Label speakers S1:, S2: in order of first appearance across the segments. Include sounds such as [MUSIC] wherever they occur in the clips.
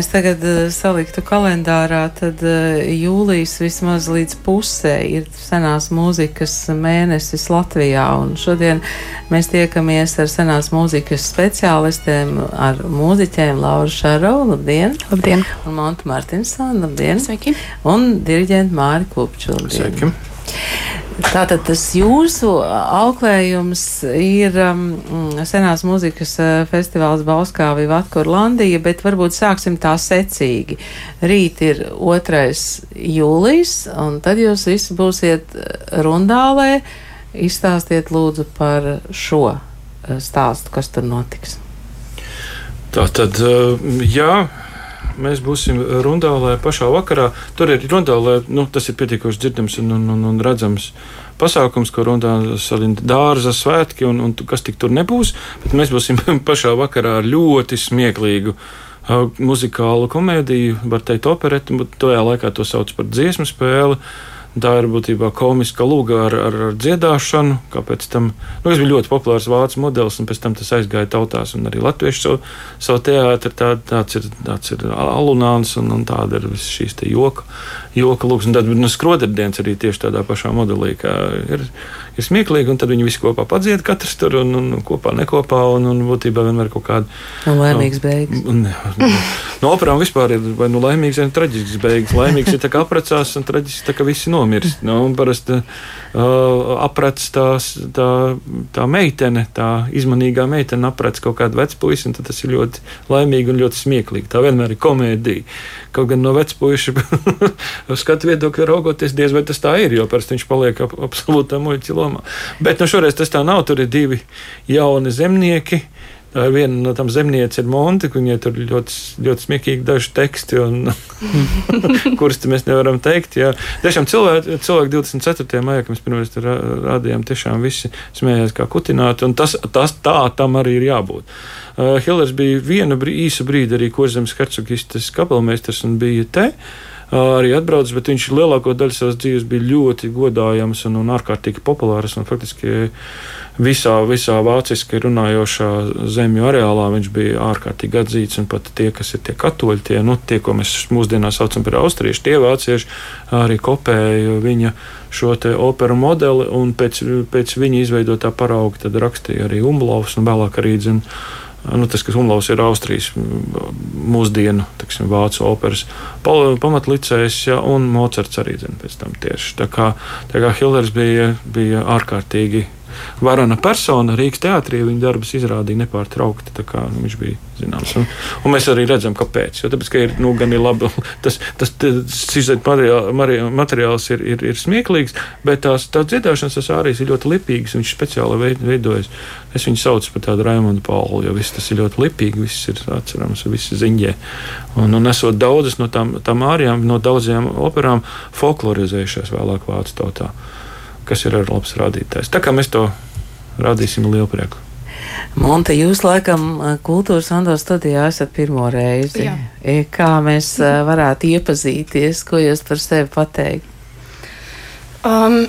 S1: Mēs tagad saliktu kalendārā, tad jūlijas vismaz līdz pusē ir senās mūzikas mēnesis Latvijā. Un šodien mēs tiekamies ar senās mūzikas speciālistiem, ar mūziķiem Lauru Šarovu, labdien!
S2: Labdien!
S1: Un Montu Martinsonu, labdien!
S2: Sveiki!
S1: Un diriģentu Māri Kupču, labdien! Sveiki! Tātad tas jūsu auklējums ir um, senās mūzikas festivāls Bauskāvi Vatkurlandija, bet varbūt sāksim tā secīgi. Rīt ir 2. jūlijas, un tad jūs visi būsiet rundālē. Izstāstiet lūdzu par šo stāstu, kas tur notiks.
S3: Tā tad, jā, mēs būsim Rundālē pašā vakarā. Tur ir Rundālē, nu, tas ir pietiekoši dzirdams un, un, un, un redzams pasākums, Rundālē salina dārza svētki un, un kas tik tur nebūs. Bet mēs būsim [LAUGHS] pašā vakarā ar ļoti smieklīgu. Uh, muzikālu komēdiju, var teikt, operētu, bet tajā laikā to sauc par dziesmu spēli. Uh, Tā ir būtībā komiska lūga ar, ar, ar dziedāšanu, tam, nu, tas bija ļoti populārs vācu modelis, un pēc tam tas aizgāja tautās, un arī latviešu savu, savu teātri, tā, tāds ir, tāds ir alunāns, un, un tāda ir šīs joka, joka lūgas, un tad, nu, skroderdienas arī tieši tādā pašā modelī, kā ir, ir smieklīgi, un tad viņi visi kopā padzied, katrs tur, un, un, un kopā nekopā, un, un būtībā vienmēr kaut kāda.
S1: Un laimīgs beigas. Un,
S3: un, no operām vispār ir vai nu laimīgs, vai nu traģisks beigas. Laimīgs ir tā kā aprecās, un traģisks tā kā visi no nomirst. Nu, parasti uh, aprec tās, tā, tā meitene, tā izmanīgā meitene aprec kaut kādu vecpuisi, un tas ir ļoti laimīgi un ļoti smieklīgi. Tā vienmēr ir komēdija. Kaut gan no vecpuiša [LAUGHS] skatu viedokļa raugoties, diez vai tas tā ir, jo parasti viņš paliek ap, absolūtā muļķa lomā. Bet nu, šoreiz tas tā nav. Tur ir divi jauni zemnieki. Tā ir viena no tām zemniecēm, ir Monte, viņai tur ļoti, ļoti smieklīgi daži teksti, un, [LAUGHS] kurus mēs nevaram teikt. Jā. Tiešām cilvēki, cilvēki 24. maijā, kad mēs pirmais rādījām, tiešām visi smējās kā kutināti, un tas, tas tā tam arī ir jābūt. Uh, Hillers bija vienu brī, īsu brīdi arī Kurzemes hercogistes kapelmeistars un bija te. Uh, arī atbraucis, bet viņš lielāko daļu savas dzīves bija ļoti godājams un, un ārkārtīgi populārs. Un faktiski visā, visā vāciski runājošā zemju areālā viņš bija ārkārtīgi atzīts. Pat tie, kas ir tie katoļi, tie, nu, tie ko mēs mūsdienās saucam par austriešu, tie vācieši arī kopēja viņa šo operu modeli un pēc, pēc viņa izveidotā parauga rakstīja arī Umlaus un vēlāk arī dzina. Nu, tas, kas Umlaus ir Austrijas mūsdienu, teksim, vācu operas pamatlicējs, ja, un Mocards arī zina pēc tam tieši. Tā kā, tā kā Hillers bija, bija ārkārtīgi varana persona Rīgas teātrī. Viņa darbus izrādīja nepārtraukti. Nu, viņš bija zināms. Un, un mēs arī redzam, kāpēc. Jo tāpēc, ka ir nu, gan ir labi, [LAUGHS] tas, tas, tas materiāls, materiāls ir, ir, ir smieklīgs, bet tās, tās dziedāšanas tas arī ir ļoti lipīgas. Viņš speciāli veid, veidojas. Es viņu saucu par tādu Raimondu Paulu, jo viss tas ir ļoti lipīgi, viss ir atcerams, viss ziņģē. Un, un esot daudzas no tām, tām ārijām, no daudzajām operām folklorizējušās vēlāk vācu tautā kas ir arī labs rādītājs. Tā kā mēs to rādīsim lielu prieku.
S1: Monte, jūs laikam kultūras andos studijā esat pirmo reizi. Jā. E, kā mēs varētu iepazīties, ko jūs par sevi pateikt?
S2: Um,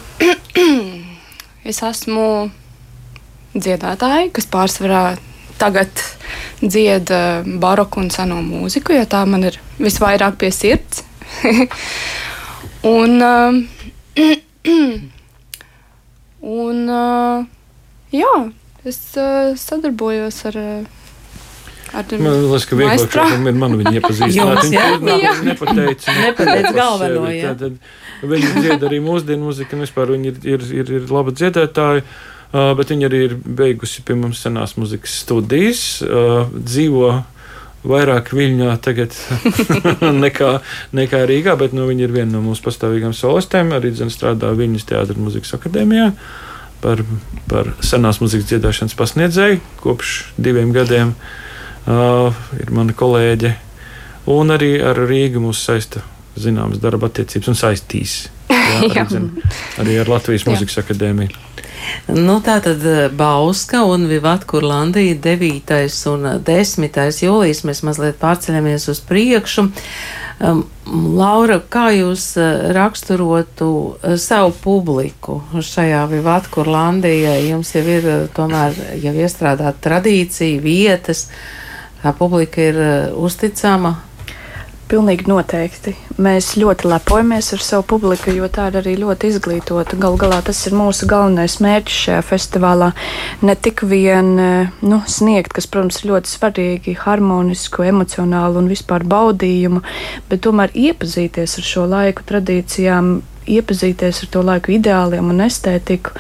S2: [CLEARS THROAT] es esmu dziedātāja, kas pārsvarā tagad dzied baroku un seno mūziku, jo tā man ir visvairāk pie sirds. [LAUGHS] un, um, [CLEARS THROAT] Un, uh, jā, es uh, sadarbojos ar. Ar
S3: man liekas, ka vienkārši ir man [LAUGHS] viņa iepazīstināt. Viņa jā, nepateica.
S1: nepateica galveno,
S3: viņa dzied arī mūsdienu mūziku, un vispār viņa ir, ir, ir, ir laba dziedētāja. Uh, bet viņa arī ir beigusi pie mums senās muzikas studijas, uh, dzīvo vairāk Viļņā tagad [LAUGHS] nekā, nekā Rīgā, bet nu, viņa ir viena no mūsu pastāvīgām solistēm. Arī dzen, strādā Viļņas teātris muzikas akadēmijā par, par senās muzikas dziedāšanas pasniedzēju kopš diviem gadiem. Uh, ir mana kolēģe, un arī ar Rīgu mūs saista zināmas darba attiecības un saistīs. [LAUGHS] Jā, arī, zin, arī ar Latvijas muzikas akadēmiju.
S1: Nu, tā tad eh, Bauska un Vivat Kurlandija 9. un 10. jūlijas mēs mazliet pārceļamies uz priekšu. Um, Laura, kā jūs uh, raksturotu savu publiku šajā Vivat Kurlandijā? Jums jau ir tomēr jau iestrādāta tradīcija, vietas Tā publika ir uzticama.
S2: Pilnīgi noteikti. Mēs ļoti lepojamies ar savu publiku, jo tā ir arī ļoti izglītota. Galu galā tas ir mūsu galvenais mērķis šajā festivālā. Ne tik vien nu, sniegt, kas, protams, ir ļoti svarīgi, harmonisku, emocionālu un vispār baudījumu, bet tomēr iepazīties ar šo laiku tradīcijām, iepazīties ar to laiku ideāliem un estētiku,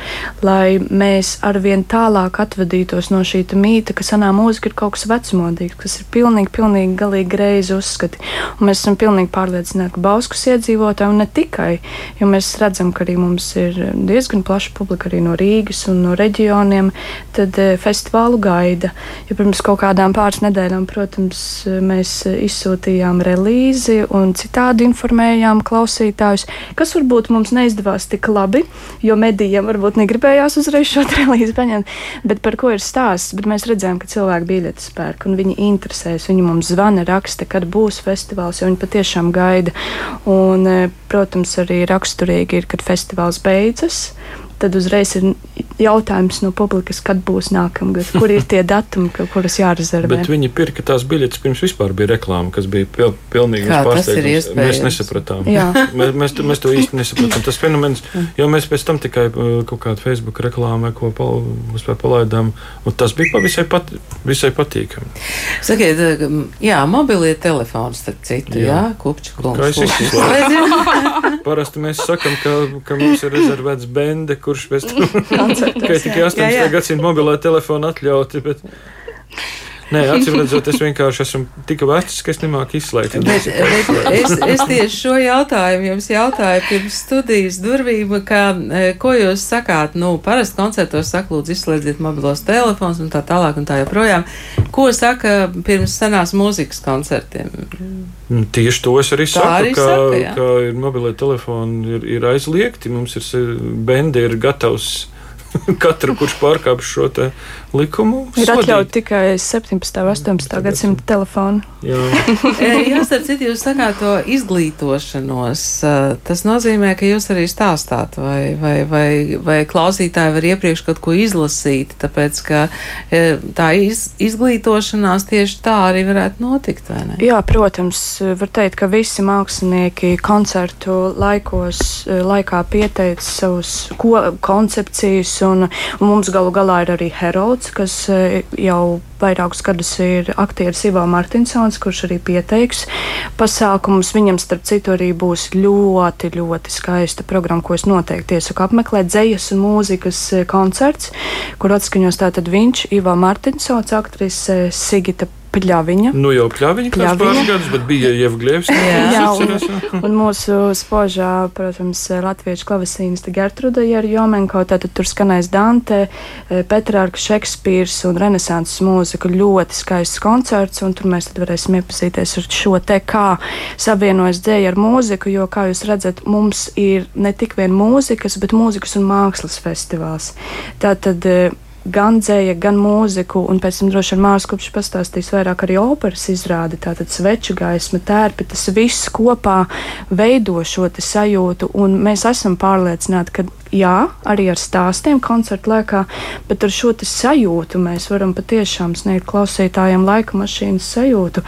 S2: lai mēs arvien tālāk atvadītos no šī mīta, ka senā mūzika ir kaut kas vecmodīgs, kas ir pilnīgi, pilnīgi galīgi greizi uzskati. Un mēs esam pilnīgi pārliecināti, ka Bauskas iedzīvotāji un ne tikai, jo mēs redzam, ka arī mums ir diezgan plaša publika arī no Rīgas un no reģioniem, tad eh, festivālu gaida. Ja pirms kaut kādām pāris nedēļām, protams, mēs izsūtījām relīzi un citādi informējām klausītājus, kas varbūt varbūt mums neizdevās tik labi, jo medijiem varbūt negribējās uzreiz šo [LAUGHS] relīzi paņemt. Bet par ko ir stāsts? Bet mēs redzējām, ka cilvēki biļetes pērk un viņi interesēs. Viņi mums zvana, raksta, kad būs festivāls, jo viņi patiešām gaida. Un, eh, protams, arī raksturīgi ir, kad festivāls beidzas tad uzreiz ir jautājums no publikas, kad būs nākamgad, kur ir tie datumi, kurus jārezervē.
S3: Bet viņi pirka tās biļetes pirms vispār bija reklāma, kas bija pil pilnīgi pārsteigums. Mēs nesapratām. mēs, mēs, mēs to īsti nesapratām. Tas fenomens, jo mēs pēc tam tikai uh, kaut kādu Facebook reklāmu, ko pal palaidām, un tas bija pavisai, pat, visai patīkami.
S1: Sakiet, uh, jā, mobilie telefoni, starp citu, jā, jā kupču kungs.
S3: Parasti mēs sakam, ka, ka mums ir rezervēts bende, kurš pēc [LAUGHS] tam tikai 18. gadsimta mobilā telefona atļauti. Bet... Nē, acīm redzot, es vienkārši esmu tik vecs, ka es nemāku izslēgt.
S1: Bet, bet es, es tieši šo jautājumu jums jautāju pirms studijas durvīm, ka, e, ko jūs sakāt, nu, parasti koncertos saka, lūdzu, izslēdziet mobilos telefonus un tā tālāk un tā joprojām. Ko saka pirms senās mūzikas koncertiem?
S3: Nu, tieši to es arī tā saku, arī ka, saka, jā. ka mobilie telefoni ir, ir aizliegti, mums ir bendi ir gatavs [LAUGHS] katru, kurš pārkāpj šo likumu.
S2: Ir atļauts tikai 17. un 18. gadsimta telefonu.
S3: Jā, [LAUGHS]
S1: jā starp citu, jūs sakāt to izglītošanos. Tas nozīmē, ka jūs arī stāstāt, vai, vai, vai, vai klausītāji var iepriekš kaut ko izlasīt, tāpēc ka tā iz, izglītošanās tieši tā arī varētu notikt, vai ne?
S2: Jā, protams, var teikt, ka visi mākslinieki koncertu laikos, laikā pieteica savus ko, koncepcijas, un, un mums galu galā ir arī herods kas e, jau vairākus gadus ir aktieris Ivo Martinsons, kurš arī pieteiks pasākumus. Viņam, starp citu, arī būs ļoti, ļoti skaista programma, ko es noteikti iesaku apmeklēt. Dzejas un mūzikas e, koncerts, kur atskaņos tātad viņš, Ivo Martinsons, aktrise Sigita Pļaviņa.
S3: Nu jau Pļaviņa, kas pāris gadus, bet bija Jevglievs.
S2: jā, jā un, un mūsu spožā, protams, latviešu klavesīnas Gertruda Jomenko, tātad tur skanēs Dante, eh, Petrārka, Šekspīrs un renesanses mūzika. Ļoti skaists koncerts, un tur mēs tad varēsim iepazīties ar šo te, kā savienojas dzēja ar mūziku, jo, kā jūs redzat, mums ir ne tik vien mūzikas, bet mūzikas un mākslas festivāls. Tātad eh, gan dzēja, gan mūziku, un pēc tam droši vien Mārcis Kupčs pastāstīs vairāk arī operas izrādi, tātad sveču gaisma, tērpi, tas viss kopā veido šo sajūtu, un mēs esam pārliecināti, ka jā, arī ar stāstiem koncertu laikā, bet ar šo sajūtu mēs varam patiešām sniegt klausītājiem laika mašīnas sajūtu.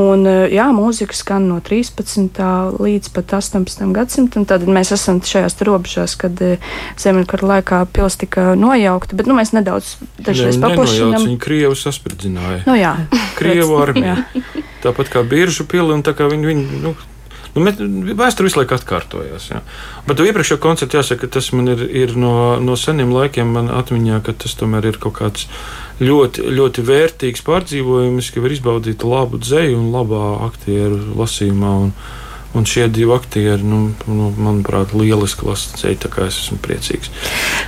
S2: Un, eh, jā, mūzika skan no 13. līdz pat 18. gadsimtam. Tad mēs esam šajās robežās, kad eh, Ziemeļkara laikā pils tika nojaukta, bet nu, mēs nedaudz dažreiz paplašinām.
S3: Viņi Krievu saspridzināja.
S2: Nu, jā,
S3: Krievu armiju. Tāpat kā biržu pili, un tā kā viņi, viņi nu, Nu, Vēsture visu laiku atkārtojās. Jā. Bet iepriekšējā koncertā jāsaka, ka tas man ir, ir no, no seniem laikiem man atmiņā, ka tas tomēr ir kaut kāds ļoti, ļoti vērtīgs pārdzīvojums, ka var izbaudīt labu dzēju un labā aktieru lasījumā. Un, Un šie divi aktieri, nu, nu, manuprāt, lieliski lasīja, tā kā es esmu priecīgs.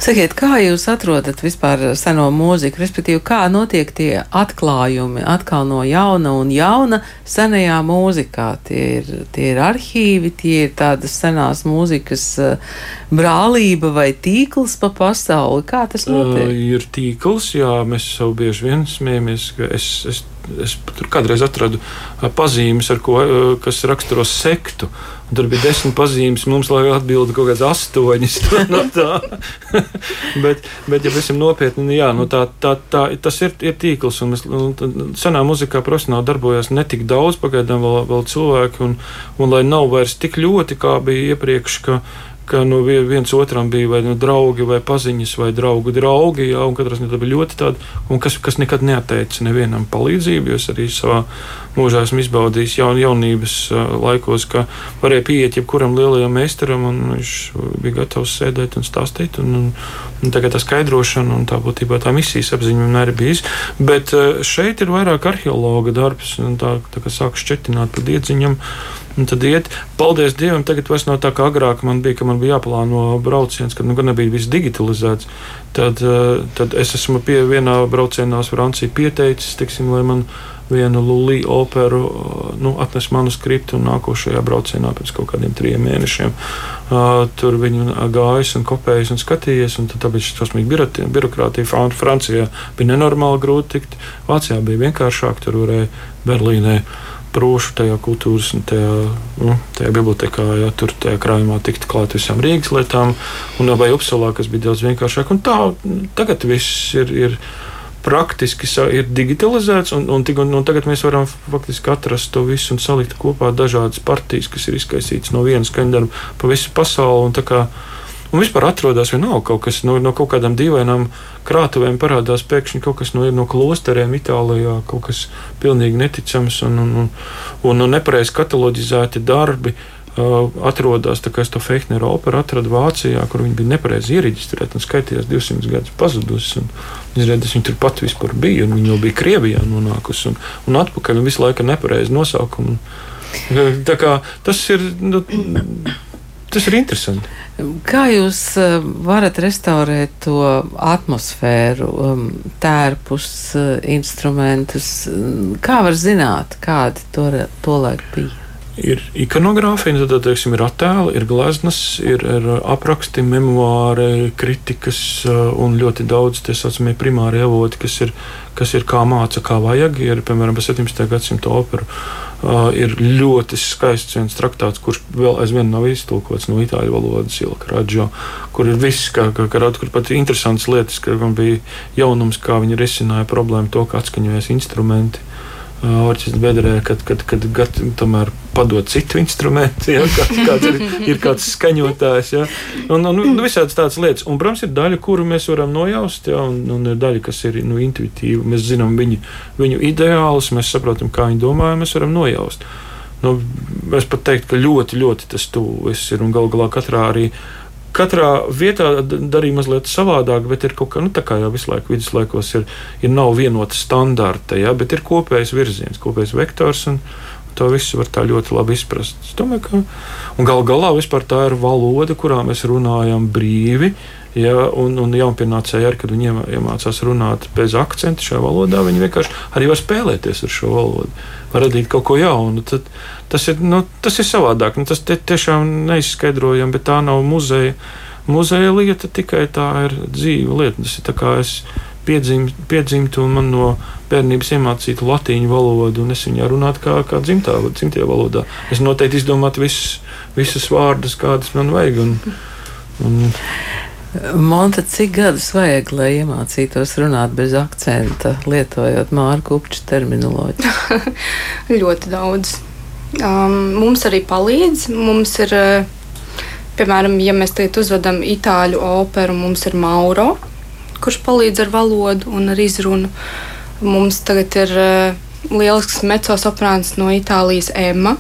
S1: Sakiet, kā jūs atrodat vispār seno mūziku, respektīvi, kā notiek tie atklājumi atkal no jauna un jauna senajā mūzikā? Tie ir, tie ir arhīvi, tie ir tādas senās mūzikas eh, brālība vai tīkls pa pasauli. Kā tas notiek? Uh,
S3: ir tīkls, jā, mēs jau bieži vien smējamies, ka es, es es tur kādreiz atradu pazīmes, ko, kas raksturo sektu. Tur bija desmit pazīmes, mums lai atbildi kaut kādas astoņas. [LAUGHS] no tā. [LAUGHS] bet, bet, ja esam nopietni, nu jā, nu tā, tā, tā, tas ir, ir tīkls. Un mēs, un, senā muzikā profesionāli darbojās ne tik daudz, pagaidām vēl, vēl cilvēki, un, un lai nav vairs tik ļoti, kā bija iepriekš, ka ka nu, viens otram bija vai nu, draugi, vai paziņas, vai draugu draugi. Jā, un katrs no bija ļoti tāds, kas, kas nekad neatteica nevienam palīdzību. Es arī savā mūžā esmu izbaudījis jaun, jaunības laikos, ka varēja pieiet jebkuram lielajam meistaram, un viņš bija gatavs sēdēt un stāstīt. Un, un, un tagad tā skaidrošana un tā būtībā tā misijas apziņa vienmēr ir bijusi. Bet šeit ir vairāk arheologa darbs, un tā, tā kā sāk šķetināt pa diedziņam. Un tad iet, paldies Dievam, tagad vairs nav tā kā agrāk man bija, ka man bija jāplāno brauciens, kad nu, nebija viss digitalizēts. Tad, eh, tad es esmu pie vienā braucienā uz Franciju pieteicis, tiksim, lai man vienu Lulī operu, eh, nu, atnes manuskriptu, un nākošajā braucienā pēc kaut kādiem trim mēnešiem uh, tur viņi gājas un kopējas un skatījies. Un tad bija šausmīga birokrātija. Francijā bija nenormāli grūti tikt, Vācijā bija vienkāršāk, tur varēja Berlīnē prūšu tajā kultūras un tajā, nu, tajā bibliotekā, ja tur tajā krājumā tikt klāt visām Rīgas lietām, un vai Upsalā, kas bija daudz vienkāršāk. Un tā tagad viss ir. ir Praktiski ir digitalizēts, un, un, un, un tagad mēs varam faktiski atrast to visu un salikt kopā dažādas partijas, kas ir izkaisītas no vienas skaņdarba pa visu pasauli. Un vispār atrodas vienalga kaut kas no, no kaut kādām dīvainām krātuvēm, parādās pēkšņi kaut kas no, no klosteriem Itālijā, kaut kas pilnīgi neticams un, un, un, un, un nepareizi kataloģizēti darbi. Atrodas, to Fehneru operu atradu Vācijā, kur viņi bija nepareizi iereģistrēti un skaitījās 200 gadus pazudusi. Izrādās, viņi tur pat vispār bija, un viņi jau bija Krievijā nonākusi un, un atpakaļ un visu laiku nepareizi nosaukumu. Tā kā tas ir. Nu, Tas ir interesanti.
S1: Kā jūs uh, varat restaurēt to atmosfēru, um, tērpus, uh, instrumentus? Kā var zināt, kādi to, to laik bija?
S3: Ir ikonogrāfija, tad, teiksim, ir attēli, ir gleznas, ir, ir apraksti, memoāri, kritikas uh, un ļoti daudz tie saucamie primārie avoti, kas ir, kas ir kā māca, kā vajag. Ir, piemēram, 17. gadsimta opera Uh, ir ļoti skaists viens traktāts, kurš vēl aizvien nav iztulkots no itāļu valodas, Ilka Radžo, kur ir viss, kā, kā, kā, kur pat interesants lietas, ka man bija jaunums, kā viņi risināja problēmu to, kā atskaņojas instrumenti. Orķestra bedrē, kad, kad, kad gat, tomēr padod citu instrumentu, ja, kā, kāds ir, ir kāds skaņotājs. Ja, un, un, un visādas tādas lietas. Un, protams, ir daļa, kuru mēs varam nojaust, ja, un, un ir daļa, kas ir nu, intuitīva. Mēs zinām viņu, viņu ideālus, mēs saprotam, kā viņi domā, mēs varam nojaust. Nu, es pat teiktu, ka ļoti, ļoti tas ir un galu galā katrā arī katrā vietā darīja mazliet savādāk, bet ir kaut kā, nu, tā kā jau visu laiku viduslaikos ir, ir nav vienota standarta, ja, bet ir kopējs virziens, kopējs vektors. Un, To visu var tā ļoti labi izprast. Es domāju, ka gal galā tā ir valoda, kurā mēs runājam brīvi. Ja, un, un jaunpienācēji arī, kad viņi iemācās runāt bez akcentu šajā valodā, viņi vienkārši arī var spēlēties ar šo valodu, var radīt kaut ko jaunu. Tad, Tas ir, nu, tas ir savādāk. Nu, tas tiešām neizskaidrojami, bet tā nav muzeja. Muzeja lieta tikai tā ir dzīva lieta. Tas ir tā kā es piedzimtu, piedzimtu un man no bērnības iemācītu latīņu valodu, un es viņā runātu kā, kā dzimtā, dzimtajā valodā. Es noteikti izdomātu visus, visus vārdus, kādus man vajag. Un, un,
S1: Monta, cik gadus vajag, lai iemācītos runāt bez akcenta, lietojot Mārku Upču terminoloģiju? [LAUGHS]
S2: ļoti daudz. Um, mums arī palīdz. Mums ir, uh, piemēram, ja mēs tagad uzvedam itāļu operu, mums ir Mauro, kurš palīdz ar valodu un ar izrunu. Mums tagad ir uh, lielisks mecosoprāns no Itālijas Emma.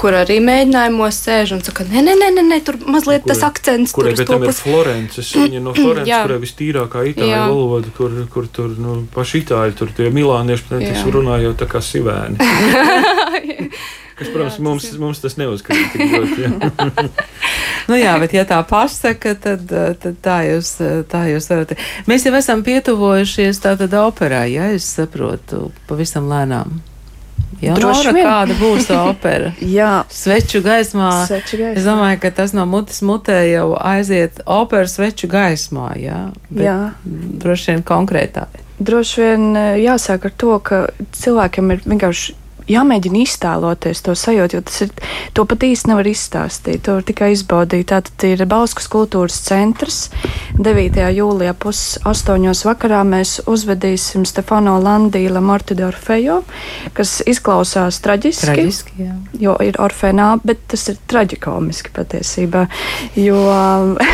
S2: Kur arī mēģinājumos sēž un saka, nē, nē, nē, nē tur mazliet kur, tas akcents
S3: tur ir. Tur ir Florences, viņa no [CLEARS THROAT] Florences, kurai vistīrākā itāļu valoda, kur, kur tur nu, paši itāļi, tur tie milānieši, tas runā jau tā kā sivēni. [LAUGHS] Kas, protams, jā, mums, ir. mums tas neuzskatīt tik ļoti. Jā. [LAUGHS]
S1: nu jā, bet ja tā pasaka, tad, tad tā, jūs, tā jūs varat. Mēs jau esam pietuvojušies tātad operā, ja es saprotu, pavisam lēnām. Jā, Laura, kāda būs opera? [LAUGHS]
S2: Jā,
S1: sveču gaismā.
S2: sveču gaismā.
S1: Es domāju, ka tas no mutes mutē jau aiziet opera sveču gaismā. Jā,
S2: jā.
S1: droši vien konkrētāk.
S2: Droši vien jāsāk ar to, ka cilvēkiem ir vienkārši jāmēģina iztēloties to sajūtu, jo tas ir, to pat īsti nevar izstāstīt. To var tikai izbaudīt. Tātad ir Bauskas kultūras centrs. 9. jūlijā pusaustoņos vakarā mēs uzvedīsim Stefano Landīla Mortidu Orfejo, kas izklausās traģiski.
S1: Traģiski, jā.
S2: Jo ir orfēnā, bet tas ir traģikomiski patiesībā. Jo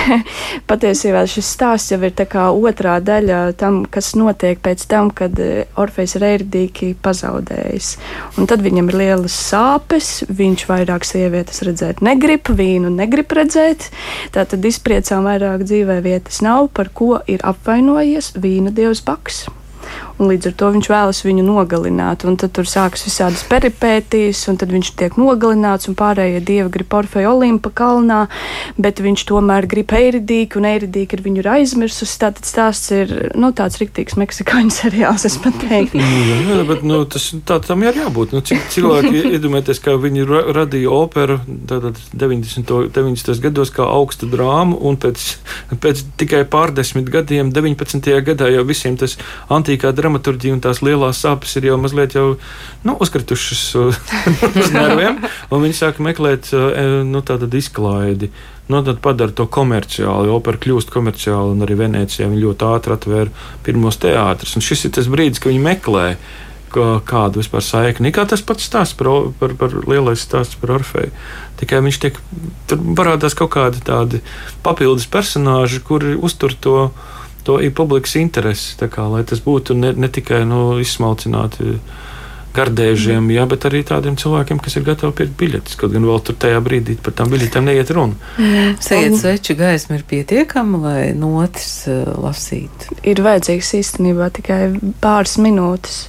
S2: [LAUGHS] patiesībā šis stāsts jau ir tā kā otrā daļa tam, kas notiek pēc tam, kad Orfejs ir ērdīgi pazaudējis. Un tad viņam ir lielas sāpes, viņš vairāk sievietes redzēt negrib, vīnu negrib redzēt. Tātad izpriecām vairāk dzīvē vietas nav, par ko ir apvainojies vīna dievs Baks un līdz ar to viņš vēlas viņu nogalināt. Un tad tur sākas visādas peripētīs, un tad viņš tiek nogalināts, un pārējie dievi grib Orfeju Olimpa kalnā, bet viņš tomēr grib Eiridīku, un Eiridīka ir viņu ir aizmirsusi. Tātad stāsts ir nu, tāds riktīgs meksikāņu [LAUGHS] seriāls, es pat teiktu.
S3: Nu, jā, bet nu, tas tā tam ir jābūt. Nu, cik cilvēki iedomājieties, kā viņi ra radīja operu 90. 90. gados kā augstu drāmu, un pēc, pēc tikai pārdesmit gadiem, 19. gadā jau visiem tas antīkā drāma dramaturģija un tās lielās sāpes ir jau mazliet jau, nu, uzkritušas uz [LAUGHS] nerviem, viņi sāk meklēt eh, nu, tādu izklaidi. Nu, tad padara to komerciāli, opera kļūst komerciāli, un arī Venecijā viņi ļoti ātri atvēra pirmos teātrus. Un šis ir tas brīdis, kad viņi meklē kādu vispār saikni. Kā tas pats stāsts par, par, par lielais stāsts par Orfeju. Tikai viņš tiek, tur parādās kaut kādi tādi papildus personāži, kuri uztur to to ir publikas interesi. Kā, lai tas būtu ne, ne tikai nu, izsmalcināti gardēžiem, jā, bet arī tādiem cilvēkiem, kas ir gatavi pirkt biļetes. Kaut gan vēl tur tajā brīdī par tām biļetēm neiet runa.
S1: Sēdziet, sveču gaisma ir pietiekama, lai notis uh, lasītu.
S2: Ir vajadzīgs īstenībā tikai pāris minūtes.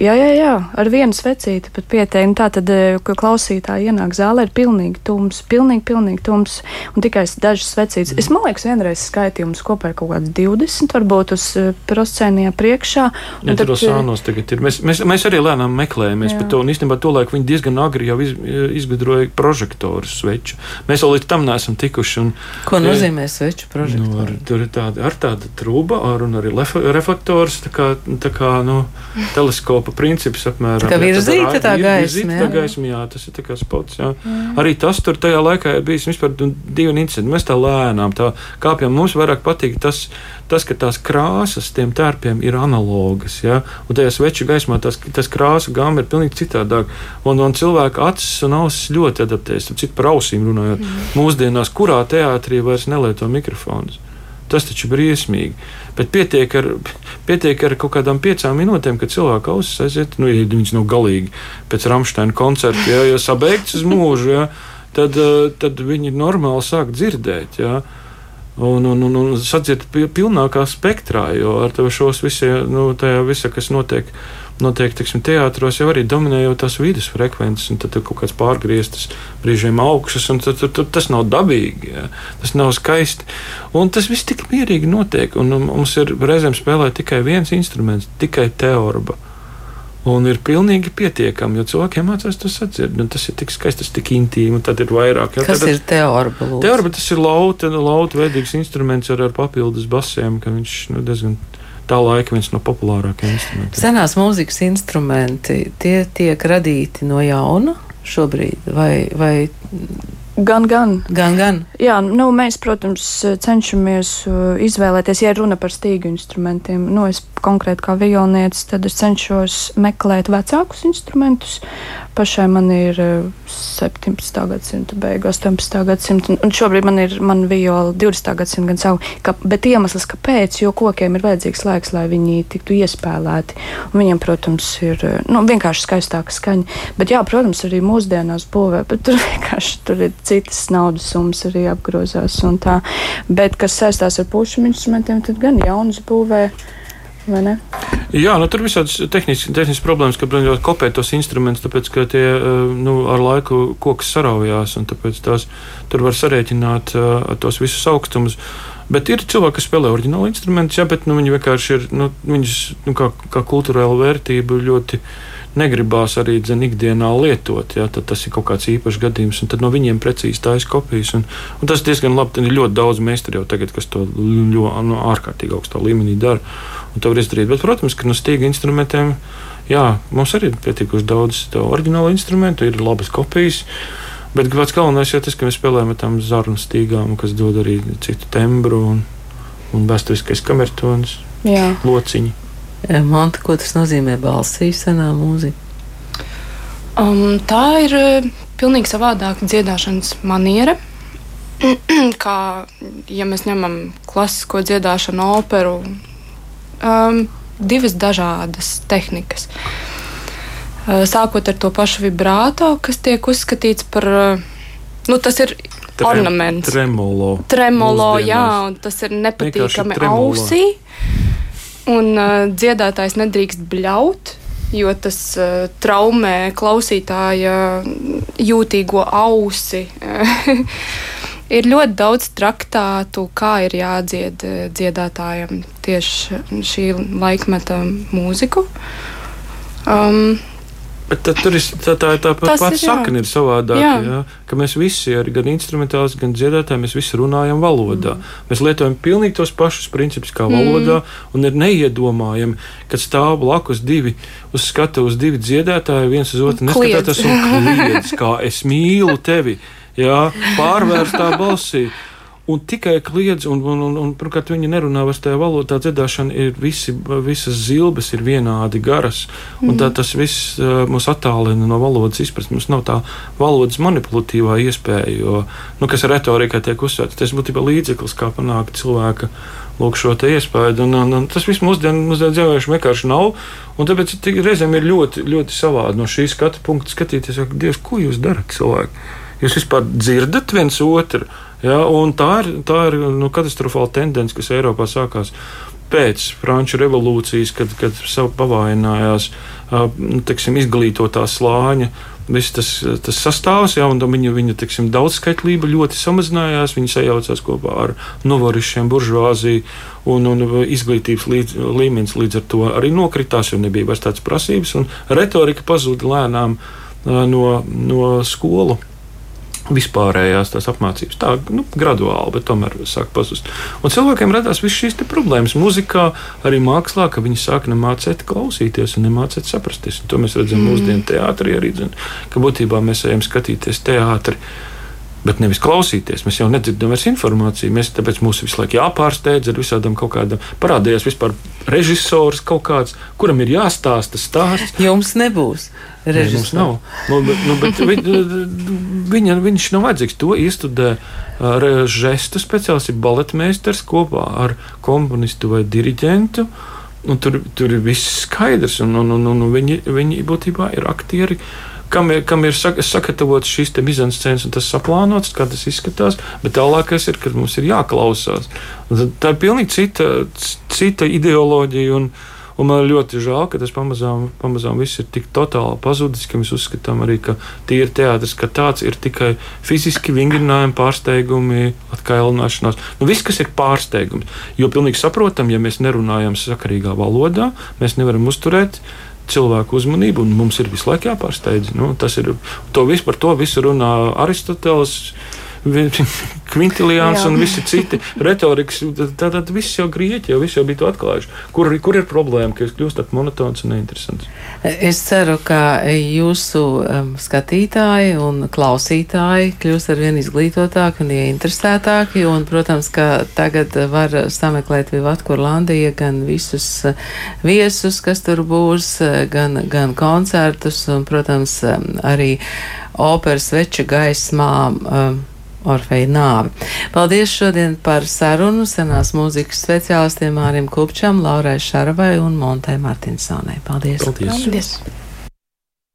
S2: Jā, jā, jā, ar vienu svecīti pat pieteikti. Tā tad, eh, kad klausītāji ienāk zālē, ir pilnīgi tums, pilnīgi, pilnīgi tums un tikai dažas svecītes. Mm. Es man liekas, vienreiz skaitījums kopā ir kaut kāds 20, varbūt uz eh, proscēnijā priekšā.
S3: Ja, tad, sānos tagad ir. Mēs, mēs, mēs arī lēnām meklējamies par to, un īstenībā to laiku viņi diezgan agri jau iz, izgudroja prožektorus sveču. Mēs vēl līdz tam neesam tikuši. Un,
S1: Ko nozīmē sveču prožektori?
S3: Nu, ar, tur ir tāda, ar tāda trūba, ar, un arī reflektors, tā kā, tā kā nu, teleskopa telpa princips apmēram.
S1: Tā virzīta tā gaisma.
S3: Jā. Tā gaisma, jā, tas ir tā kā spots, jā. Mm. Arī tas tur tajā laikā ir bijis vispār nu, divi incidenti. Mēs tā lēnām tā kāpjam. Mums vairāk patīk tas, tas ka tās krāsas tiem tērpiem ir analogas, jā. Un tajā sveču gaismā tas, tas krāsa gama ir pilnīgi citādāk. Un, un cilvēka acis un ausis ļoti adaptējas. Citu par ausīm runājot. Mm. Mūsdienās, kurā teātrī vairs nelieto mikrofonus. Tas taču ir briesmīgi. Bet pietiek ar, pietiek ar kaut kādām piecām minūtēm, kad cilvēka ausis aiziet, nu, ja viņas nav galīgi pēc Rāmsteina koncerta, ja, ja sabeigts uz mūžu, ja, tad, eh, tad viņi normāli sāk dzirdēt. Ja. Un, un, un, un sadzird pilnākā spektrā, jo ar to šos visiem, nu, tajā visā, kas notiek notiek teiksim, teātros, jau arī dominējot tās vidus frekvences, un tad ir kaut kāds pārgrieztas brīžiem augšas, un tad, tad, tad tas nav dabīgi, jā. tas nav skaisti. Un tas viss tik mierīgi notiek, un mums ir reizēm spēlē tikai viens instruments, tikai teorba. Un ir pilnīgi pietiekami, jo cilvēkiem mācās to sadzird. Tas ir tik skaisti, tas ir tik intīmi. Tad ir vairāk.
S1: Jā, Kas tad, ir teorba?
S3: Teorba tas ir lauta, lauta veidīgs instruments ar, ar papildus basiem, ka viņš nu, diezgan tā laika viens no populārākajiem instrumentiem.
S1: Senās mūzikas instrumenti tie tiek radīti no jauna šobrīd, vai, vai
S2: Gan, gan.
S1: gan, gan.
S2: Jā, nu, mēs, protams, cenšamies uh, izvēlēties, ja runa par stīgu instrumentiem. Nu, es konkrēti kā violnietis, tad es cenšos meklēt vecākus instrumentus. Pašai man ir 17. Uh, gadsimta beigas, 18. gadsimta, un šobrīd man ir man viola 20. gadsimta gan savu. Ka, bet iemesls, kāpēc, jo kokiem ir vajadzīgs laiks, lai viņi tiktu iespēlēti. Un viņiem, protams, ir uh, nu, vienkārši skaistāka skaņa. Bet, jā, protams, arī mūsdienās būvē, bet tur [LAUGHS] vienkārši tur ir citas naudas summas arī apgrozās. Bet, kas saistās ar pušu instrumentiem, tad gan jaunas būvē.
S3: Jā, nu, tur ir visādas tehniskas, problēmas, ka brīnās kopēt tos instrumentus, tāpēc ka tie eh, nu, ar laiku koks saraujās, un tāpēc tās tur var sarēķināt uh, tos visus augstumus. Bet ir cilvēki, kas spēlē oriģinālu instrumentu, jā, bet nu, viņi vienkārši ir nu, viņus, nu, kā, kā kultūrāla vērtība ļoti negribās arī dzen, ikdienā lietot. Ja, tad tas ir kaut kāds īpašs gadījums, un no viņiem precīzi taisa kopijas. Un, un tas diezgan labi. Tad ir ļoti daudz meistaru jau tagad, kas to ļoti no, ārkārtīgi augstā līmenī dara. Un to var izdarīt. Bet, protams, ka no stīga instrumentiem jā, mums arī ir pietiekuši daudz oriģinālu instrumentu, ir labas kopijas. Bet pats galvenais ir tas, ka mēs spēlējam ar tām zarnu stīgām, kas dod arī citu tembru un, un vēsturiskais kamertons, lociņi.
S1: Manta, ko tas nozīmē balsī senā mūzika?
S2: Um, tā ir uh, pilnīgi savādāka dziedāšanas maniera. [CLEARS THROAT] Kā ja mēs ņemam klasisko dziedāšanu, operu, um, divas dažādas tehnikas. Uh, sākot ar to pašu vibrāto, kas tiek uzskatīts par, nu, tas ir Trem, ornaments.
S3: Tremolo.
S2: Tremolo, jā, un tas ir nepatīkami ausī. Un uh, dziedātājs nedrīkst bļaut, jo tas uh, traumē klausītāja jūtīgo ausi. [LAUGHS] ir ļoti daudz traktātu, kā ir jādzied dziedātājam tieši šī laikmeta mūziku. Um,
S3: Bet tad, tur ir tā, tā, tā pati sakne ir savādāka. Jā. Jā, ka mēs visi, gan instrumentāls, gan dziedātāji, mēs visi runājam valodā. Mm. Mēs lietojam pilnīgi tos pašus principus kā valodā, mm. un ir neiedomājami, ka stāv blakus divi uz skatuves, divi dziedātāji, viens uz otru neskatās un kliedz, kā es mīlu tevi. Jā, pārvērstā balsī un tikai kliedz, un, un, un, un pirmkārt, viņi nerunā vairs tajā valodā. Dziedāšana ir visi, visas zilbes ir vienādi garas, un tā mhm. tas viss uh, mūs attālina no valodas izpratnes. Mums nav tā valodas manipulatīvā iespēja, jo, nu, kas retorikā tiek uzsvērts, tas būtībā līdzeklis, kā panākt cilvēka lūk, šo iespēju. Un, un, un tas viss mūsdienu, mūsdienu dzīvojuši vienkārši nav. Tāpēc reizēm ir ļoti, ļoti savādi no šī skatu punkta skatīties, ka, Dievs, ko jūs darat cilvēki? Jūs vispār dzirdat viens otru? Ja, tā ir, tā ir nu, katastrofāla tendence, kas Eiropā sākās pēc Franču revolūcijas, kad, kad pavājinājās nu, izglītotā slāņa. Viss tas, tas sastāvs, ja, un viņa, viņa teksim, daudzskaitlība ļoti samazinājās. Viņa sajaucās kopā ar novarišiem, buržuāziju, un, un izglītības līdz, līmenis līdz ar to arī nokritās, jo nebija vairs tādas prasības, un retorika pazuda lēnām no, no skolu vispārējās tās apmācības. Tā nu, graduāli, bet tomēr sāk pazust. Un cilvēkiem radās visas šīs problēmas muzikā, arī mākslā, ka viņi sāk nemācīt klausīties un nemācīt saprasties. Un to mēs redzam mm. mūsdienu teātrī arī, zin, ka būtībā mēs ejam skatīties teātrī bet nevis klausīties. Mēs jau nedzirdam vairs informāciju. Mēs tāpēc mums visu laiku jāpārsteidz ar visādām kaut kādām. Parādījās vispār režisors kaut kāds, kuram ir jāstāsta stāsts.
S1: Jums nebūs.
S3: Režisors. Nē, nav. Nu, bet, nu, bet vi, viņa, viņš nav vajadzīgs. To iestudē žestu speciālists, ir baletmeistars kopā ar komponistu vai diriģentu. Un tur, tur ir viss skaidrs, un, un, un, un viņi, viņi būtībā ir aktieri, kam ir, kam ir sagatavots šīs mizanscēnas un tas saplānots, kā tas izskatās, bet tālākais ir, kad mums ir jāklausās. Tā ir pilnīgi cita, cita ideoloģija. Un, Un man ļoti žēl, ka tas pamazām, pamazām viss ir tik totāli pazudis, ka mēs uzskatām arī, ka tīri teātris, ka tāds ir tikai fiziski vingrinājumi, pārsteigumi, atkailināšanās. Nu, viss, kas ir pārsteigums. Jo pilnīgi saprotam, ja mēs nerunājam sakarīgā valodā, mēs nevaram uzturēt cilvēku uzmanību, un mums ir visu laiku jāpārsteidz. Nu, tas ir to visu, par to visu runā Aristoteles. [LAUGHS] Kvintiljāns un visi citi retorikas. Tad, tad viss jau grieķi, jau viss jau bija to atklājuši. Kur, kur ir problēma, ka jūs kļūstat monotons un neinteresants?
S1: Es ceru, ka jūsu um, skatītāji un klausītāji kļūs ar vien izglītotāki un ieinteresētāki. Un, protams, ka tagad var sameklēt Vivat Kurlandija gan visus uh, viesus, kas tur būs, uh, gan, gan koncertus un, protams, um, arī operas veča gaismā. Um, Orfeja nāvi. Paldies šodien par sarunu senās mūzikas speciālistiem Mārim Kupčam, Laurai Šaravai un Montai Martinsonai. Paldies!
S3: Paldies. Paldies.